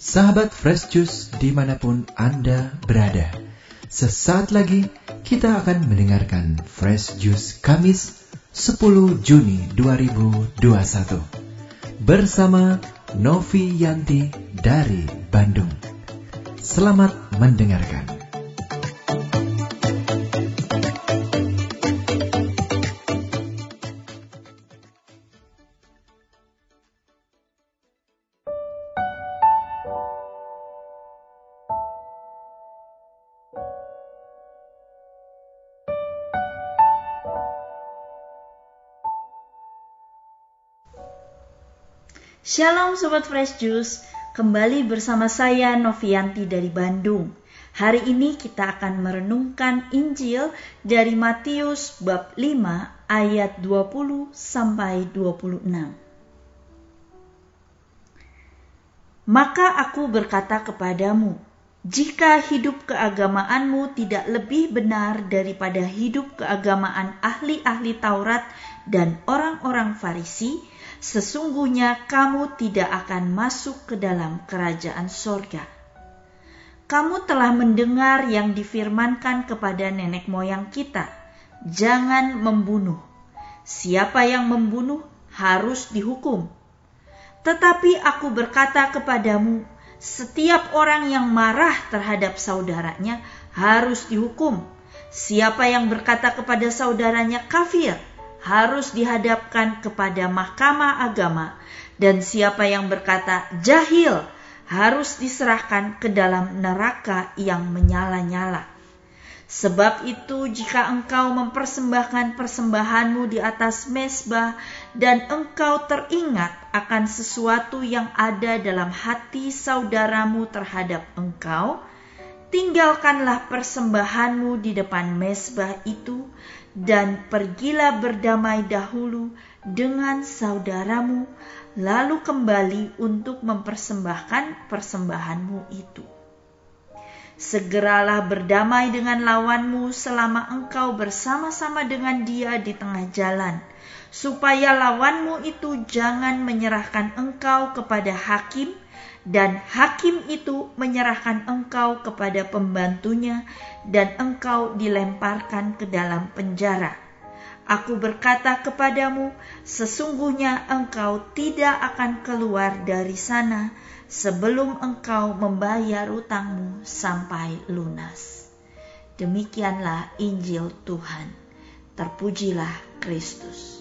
Sahabat Fresh Juice di mana pun Anda berada. Sesaat lagi kita akan mendengarkan Fresh Juice Kamis 10 Juni 2021. Bersama Novi Yanti dari Bandung. Selamat mendengarkan. Shalom Sobat Fresh Juice, kembali bersama saya Novianti dari Bandung. Hari ini kita akan merenungkan Injil dari Matius bab 5 ayat 20 sampai 26. Maka aku berkata kepadamu, jika hidup keagamaanmu tidak lebih benar daripada hidup keagamaan ahli-ahli Taurat dan orang-orang Farisi, sesungguhnya kamu tidak akan masuk ke dalam kerajaan sorga. Kamu telah mendengar yang difirmankan kepada nenek moyang kita, jangan membunuh. Siapa yang membunuh harus dihukum. Tetapi aku berkata kepadamu, setiap orang yang marah terhadap saudaranya harus dihukum. Siapa yang berkata kepada saudaranya kafir, harus dihadapkan kepada mahkamah agama dan siapa yang berkata jahil harus diserahkan ke dalam neraka yang menyala-nyala. Sebab itu jika engkau mempersembahkan persembahanmu di atas mesbah dan engkau teringat akan sesuatu yang ada dalam hati saudaramu terhadap engkau, tinggalkanlah persembahanmu di depan mesbah itu dan pergilah berdamai dahulu dengan saudaramu, lalu kembali untuk mempersembahkan persembahanmu itu. Segeralah berdamai dengan lawanmu selama engkau bersama-sama dengan dia di tengah jalan, supaya lawanmu itu jangan menyerahkan engkau kepada hakim, dan hakim itu menyerahkan engkau kepada pembantunya, dan engkau dilemparkan ke dalam penjara. Aku berkata kepadamu, sesungguhnya engkau tidak akan keluar dari sana sebelum engkau membayar utangmu sampai lunas. Demikianlah Injil Tuhan. Terpujilah Kristus.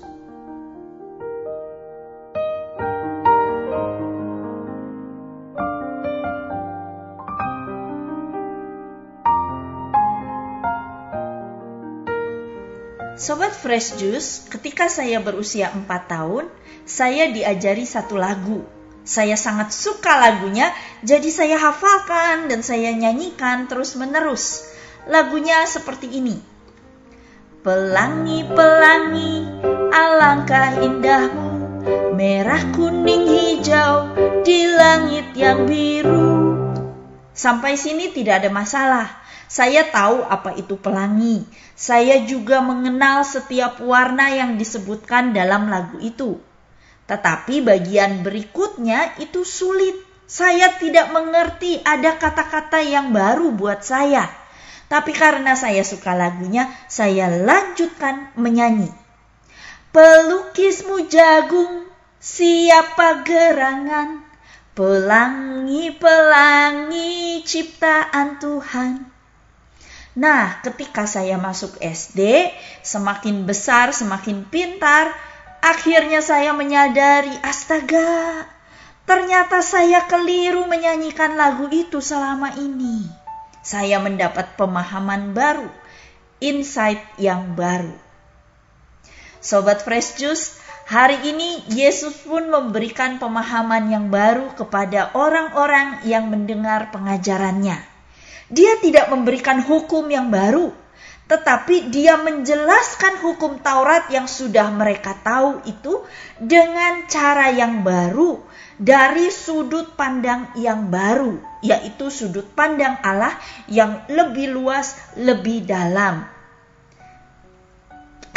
Fresh Juice, ketika saya berusia 4 tahun, saya diajari satu lagu. Saya sangat suka lagunya, jadi saya hafalkan dan saya nyanyikan terus-menerus. Lagunya seperti ini. Pelangi-pelangi, alangkah indahmu, merah kuning hijau di langit yang biru. Sampai sini tidak ada masalah. Saya tahu apa itu pelangi. Saya juga mengenal setiap warna yang disebutkan dalam lagu itu. Tetapi bagian berikutnya itu sulit. Saya tidak mengerti ada kata-kata yang baru buat saya. Tapi karena saya suka lagunya, saya lanjutkan menyanyi. Pelukismu jagung, siapa gerangan? Pelangi-pelangi ciptaan Tuhan. Nah, ketika saya masuk SD, semakin besar, semakin pintar, akhirnya saya menyadari, astaga, ternyata saya keliru menyanyikan lagu itu selama ini. Saya mendapat pemahaman baru, insight yang baru. Sobat Fresh Juice, hari ini Yesus pun memberikan pemahaman yang baru kepada orang-orang yang mendengar pengajarannya. Dia tidak memberikan hukum yang baru, tetapi dia menjelaskan hukum Taurat yang sudah mereka tahu itu dengan cara yang baru dari sudut pandang yang baru, yaitu sudut pandang Allah yang lebih luas, lebih dalam.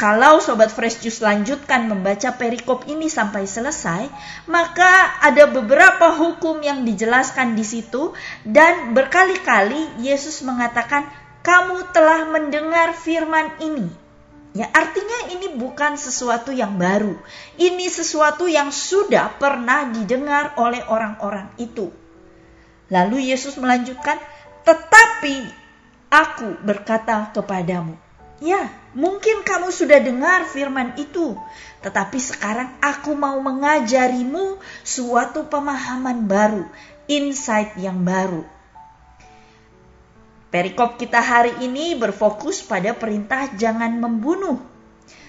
Kalau Sobat Fresh Juice lanjutkan membaca perikop ini sampai selesai, maka ada beberapa hukum yang dijelaskan di situ dan berkali-kali Yesus mengatakan, "Kamu telah mendengar firman ini." Ya, artinya ini bukan sesuatu yang baru. Ini sesuatu yang sudah pernah didengar oleh orang-orang itu. Lalu Yesus melanjutkan, "Tetapi aku berkata kepadamu, ya, mungkin kamu sudah dengar firman itu, tetapi sekarang aku mau mengajarimu suatu pemahaman baru, insight yang baru." Perikop kita hari ini berfokus pada perintah jangan membunuh.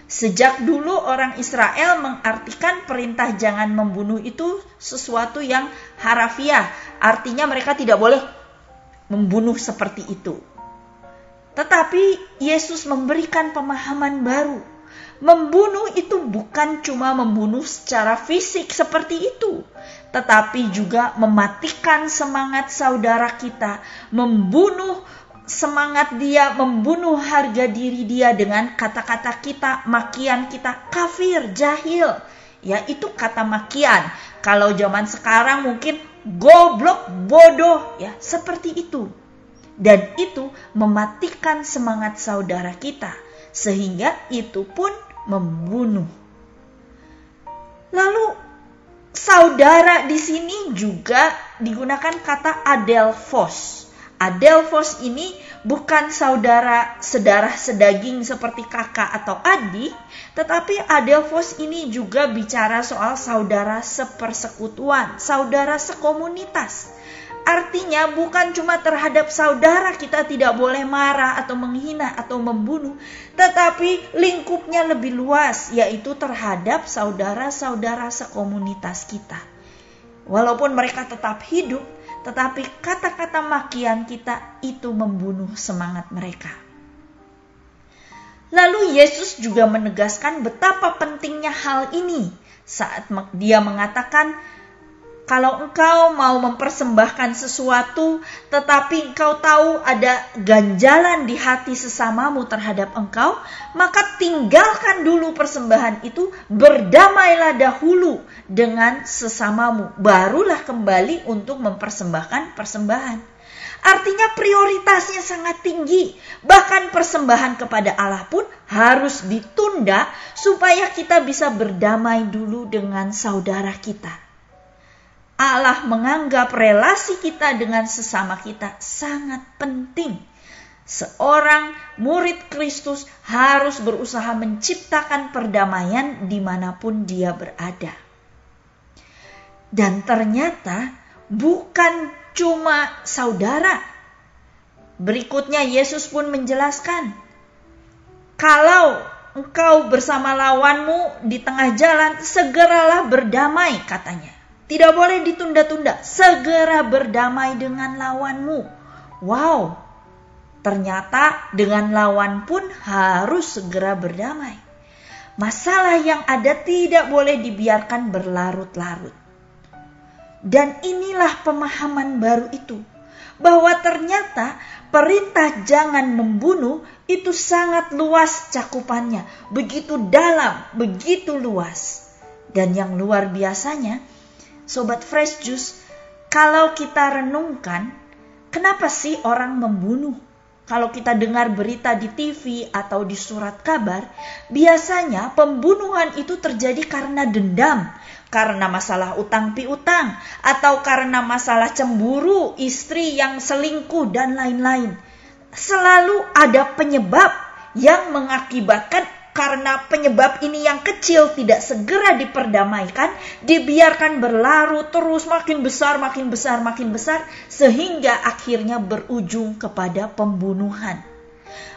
Sejak dulu orang Israel mengartikan perintah jangan membunuh itu sesuatu yang harafiah, artinya mereka tidak boleh membunuh seperti itu. Tetapi Yesus memberikan pemahaman baru. Membunuh itu bukan cuma membunuh secara fisik seperti itu, tetapi juga mematikan semangat saudara kita, membunuh semangat dia, membunuh harga diri dia dengan kata-kata kita, makian kita, kafir, jahil. Ya itu kata makian. Kalau zaman sekarang mungkin goblok, bodoh, ya seperti itu. Dan itu mematikan semangat saudara kita, sehingga itu pun membunuh. Lalu saudara di sini juga digunakan kata adelphos. Adelphos ini bukan saudara sedarah sedaging seperti kakak atau adik, tetapi adelphos ini juga bicara soal saudara sepersekutuan, saudara sekomunitas. Artinya bukan cuma terhadap saudara kita tidak boleh marah atau menghina atau membunuh, tetapi lingkupnya lebih luas yaitu terhadap saudara-saudara sekomunitas kita. Walaupun mereka tetap hidup, tetapi kata-kata makian kita itu membunuh semangat mereka. Lalu Yesus juga menegaskan betapa pentingnya hal ini saat dia mengatakan kalau engkau mau mempersembahkan sesuatu, tetapi engkau tahu ada ganjalan di hati sesamamu terhadap engkau, maka tinggalkan dulu persembahan itu, berdamailah dahulu dengan sesamamu, barulah kembali untuk mempersembahkan persembahan. Artinya prioritasnya sangat tinggi. Bahkan persembahan kepada Allah pun harus ditunda supaya kita bisa berdamai dulu dengan saudara kita. Allah menganggap relasi kita dengan sesama kita sangat penting. Seorang murid Kristus harus berusaha menciptakan perdamaian di mana pun dia berada. Dan ternyata bukan cuma saudara. Berikutnya Yesus pun menjelaskan, kalau engkau bersama lawanmu di tengah jalan, segeralah berdamai katanya. Tidak boleh ditunda-tunda. Segera berdamai dengan lawanmu. Wow, ternyata dengan lawan pun harus segera berdamai. Masalah yang ada tidak boleh dibiarkan berlarut-larut. Dan inilah pemahaman baru itu. Bahwa ternyata perintah jangan membunuh itu sangat luas cakupannya. Begitu dalam, begitu luas. Dan yang luar biasanya, Sobat Fresh Juice, kalau kita renungkan, kenapa sih orang membunuh? Kalau kita dengar berita di TV atau di surat kabar, biasanya pembunuhan itu terjadi karena dendam, karena masalah utang piutang, atau karena masalah cemburu, istri yang selingkuh, dan lain-lain. Selalu ada penyebab yang mengakibatkan karena penyebab ini yang kecil tidak segera diperdamaikan, dibiarkan berlarut terus makin besar, makin besar, makin besar, sehingga akhirnya berujung kepada pembunuhan.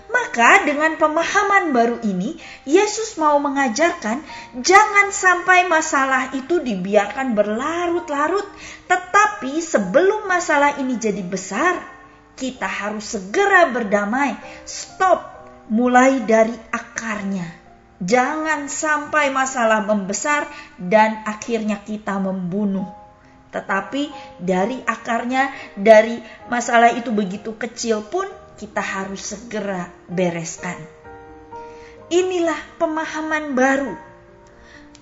Maka dengan pemahaman baru ini, Yesus mau mengajarkan jangan sampai masalah itu dibiarkan berlarut-larut, tetapi sebelum masalah ini jadi besar, kita harus segera berdamai. Stop mulai dari akarnya. Jangan sampai masalah membesar dan akhirnya kita membunuh. Tetapi dari akarnya, dari masalah itu begitu kecil pun kita harus segera bereskan. Inilah pemahaman baru.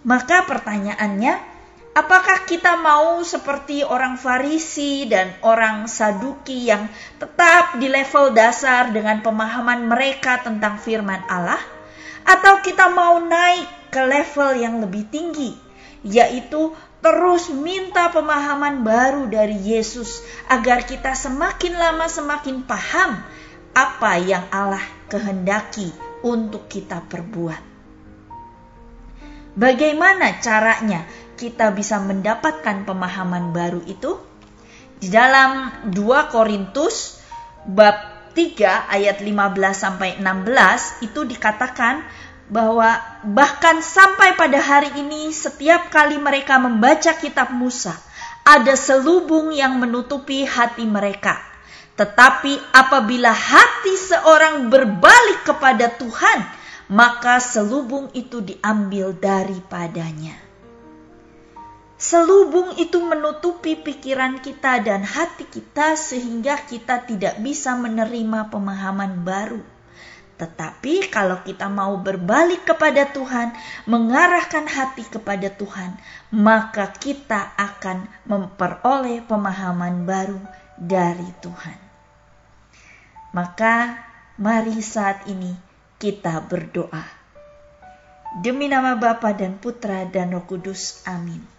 Maka pertanyaannya, apakah kita mau seperti orang Farisi dan orang Saduki yang tetap di level dasar dengan pemahaman mereka tentang firman Allah? Atau kita mau naik ke level yang lebih tinggi, yaitu terus minta pemahaman baru dari Yesus agar kita semakin lama semakin paham apa yang Allah kehendaki untuk kita perbuat. Bagaimana caranya kita bisa mendapatkan pemahaman baru itu? Di dalam 2 Korintus bab 3 ayat 15 sampai 16 itu dikatakan bahwa bahkan sampai pada hari ini setiap kali mereka membaca kitab Musa ada selubung yang menutupi hati mereka. Tetapi apabila hati seorang berbalik kepada Tuhan, maka selubung itu diambil daripadanya. Selubung itu menutupi pikiran kita dan hati kita sehingga kita tidak bisa menerima pemahaman baru tetapi kalau kita mau berbalik kepada Tuhan, mengarahkan hati kepada Tuhan, maka kita akan memperoleh pemahaman baru dari Tuhan. Maka mari saat ini kita berdoa. Demi nama Bapa dan Putra dan Roh Kudus. Amin.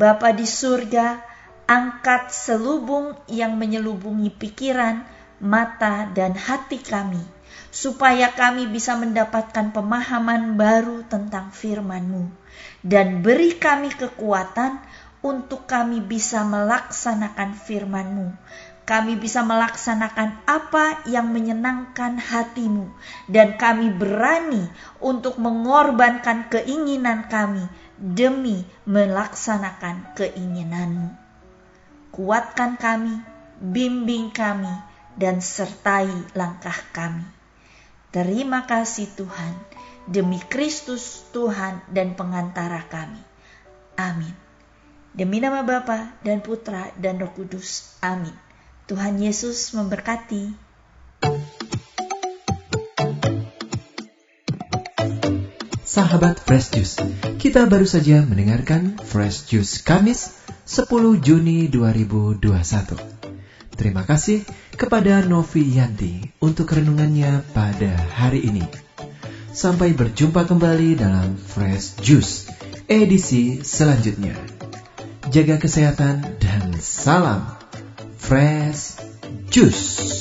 Bapa di surga, angkat selubung yang menyelubungi pikiran, mata, dan hati kami supaya kami bisa mendapatkan pemahaman baru tentang firman-Mu dan beri kami kekuatan untuk kami bisa melaksanakan firman-Mu. Kami bisa melaksanakan apa yang menyenangkan hatimu dan kami berani untuk mengorbankan keinginan kami demi melaksanakan keinginanmu. Kuatkan kami, bimbing kami, dan sertai langkah kami Terima kasih Tuhan, demi Kristus Tuhan dan pengantara kami. Amin. Demi nama Bapa dan Putra dan Roh Kudus. Amin. Tuhan Yesus memberkati. Sahabat Fresh Juice, kita baru saja mendengarkan Fresh Juice Kamis 10 Juni 2021. Terima kasih kepada Novi Yanti untuk renungannya pada hari ini. Sampai berjumpa kembali dalam Fresh Juice edisi selanjutnya. Jaga kesehatan dan salam Fresh Juice.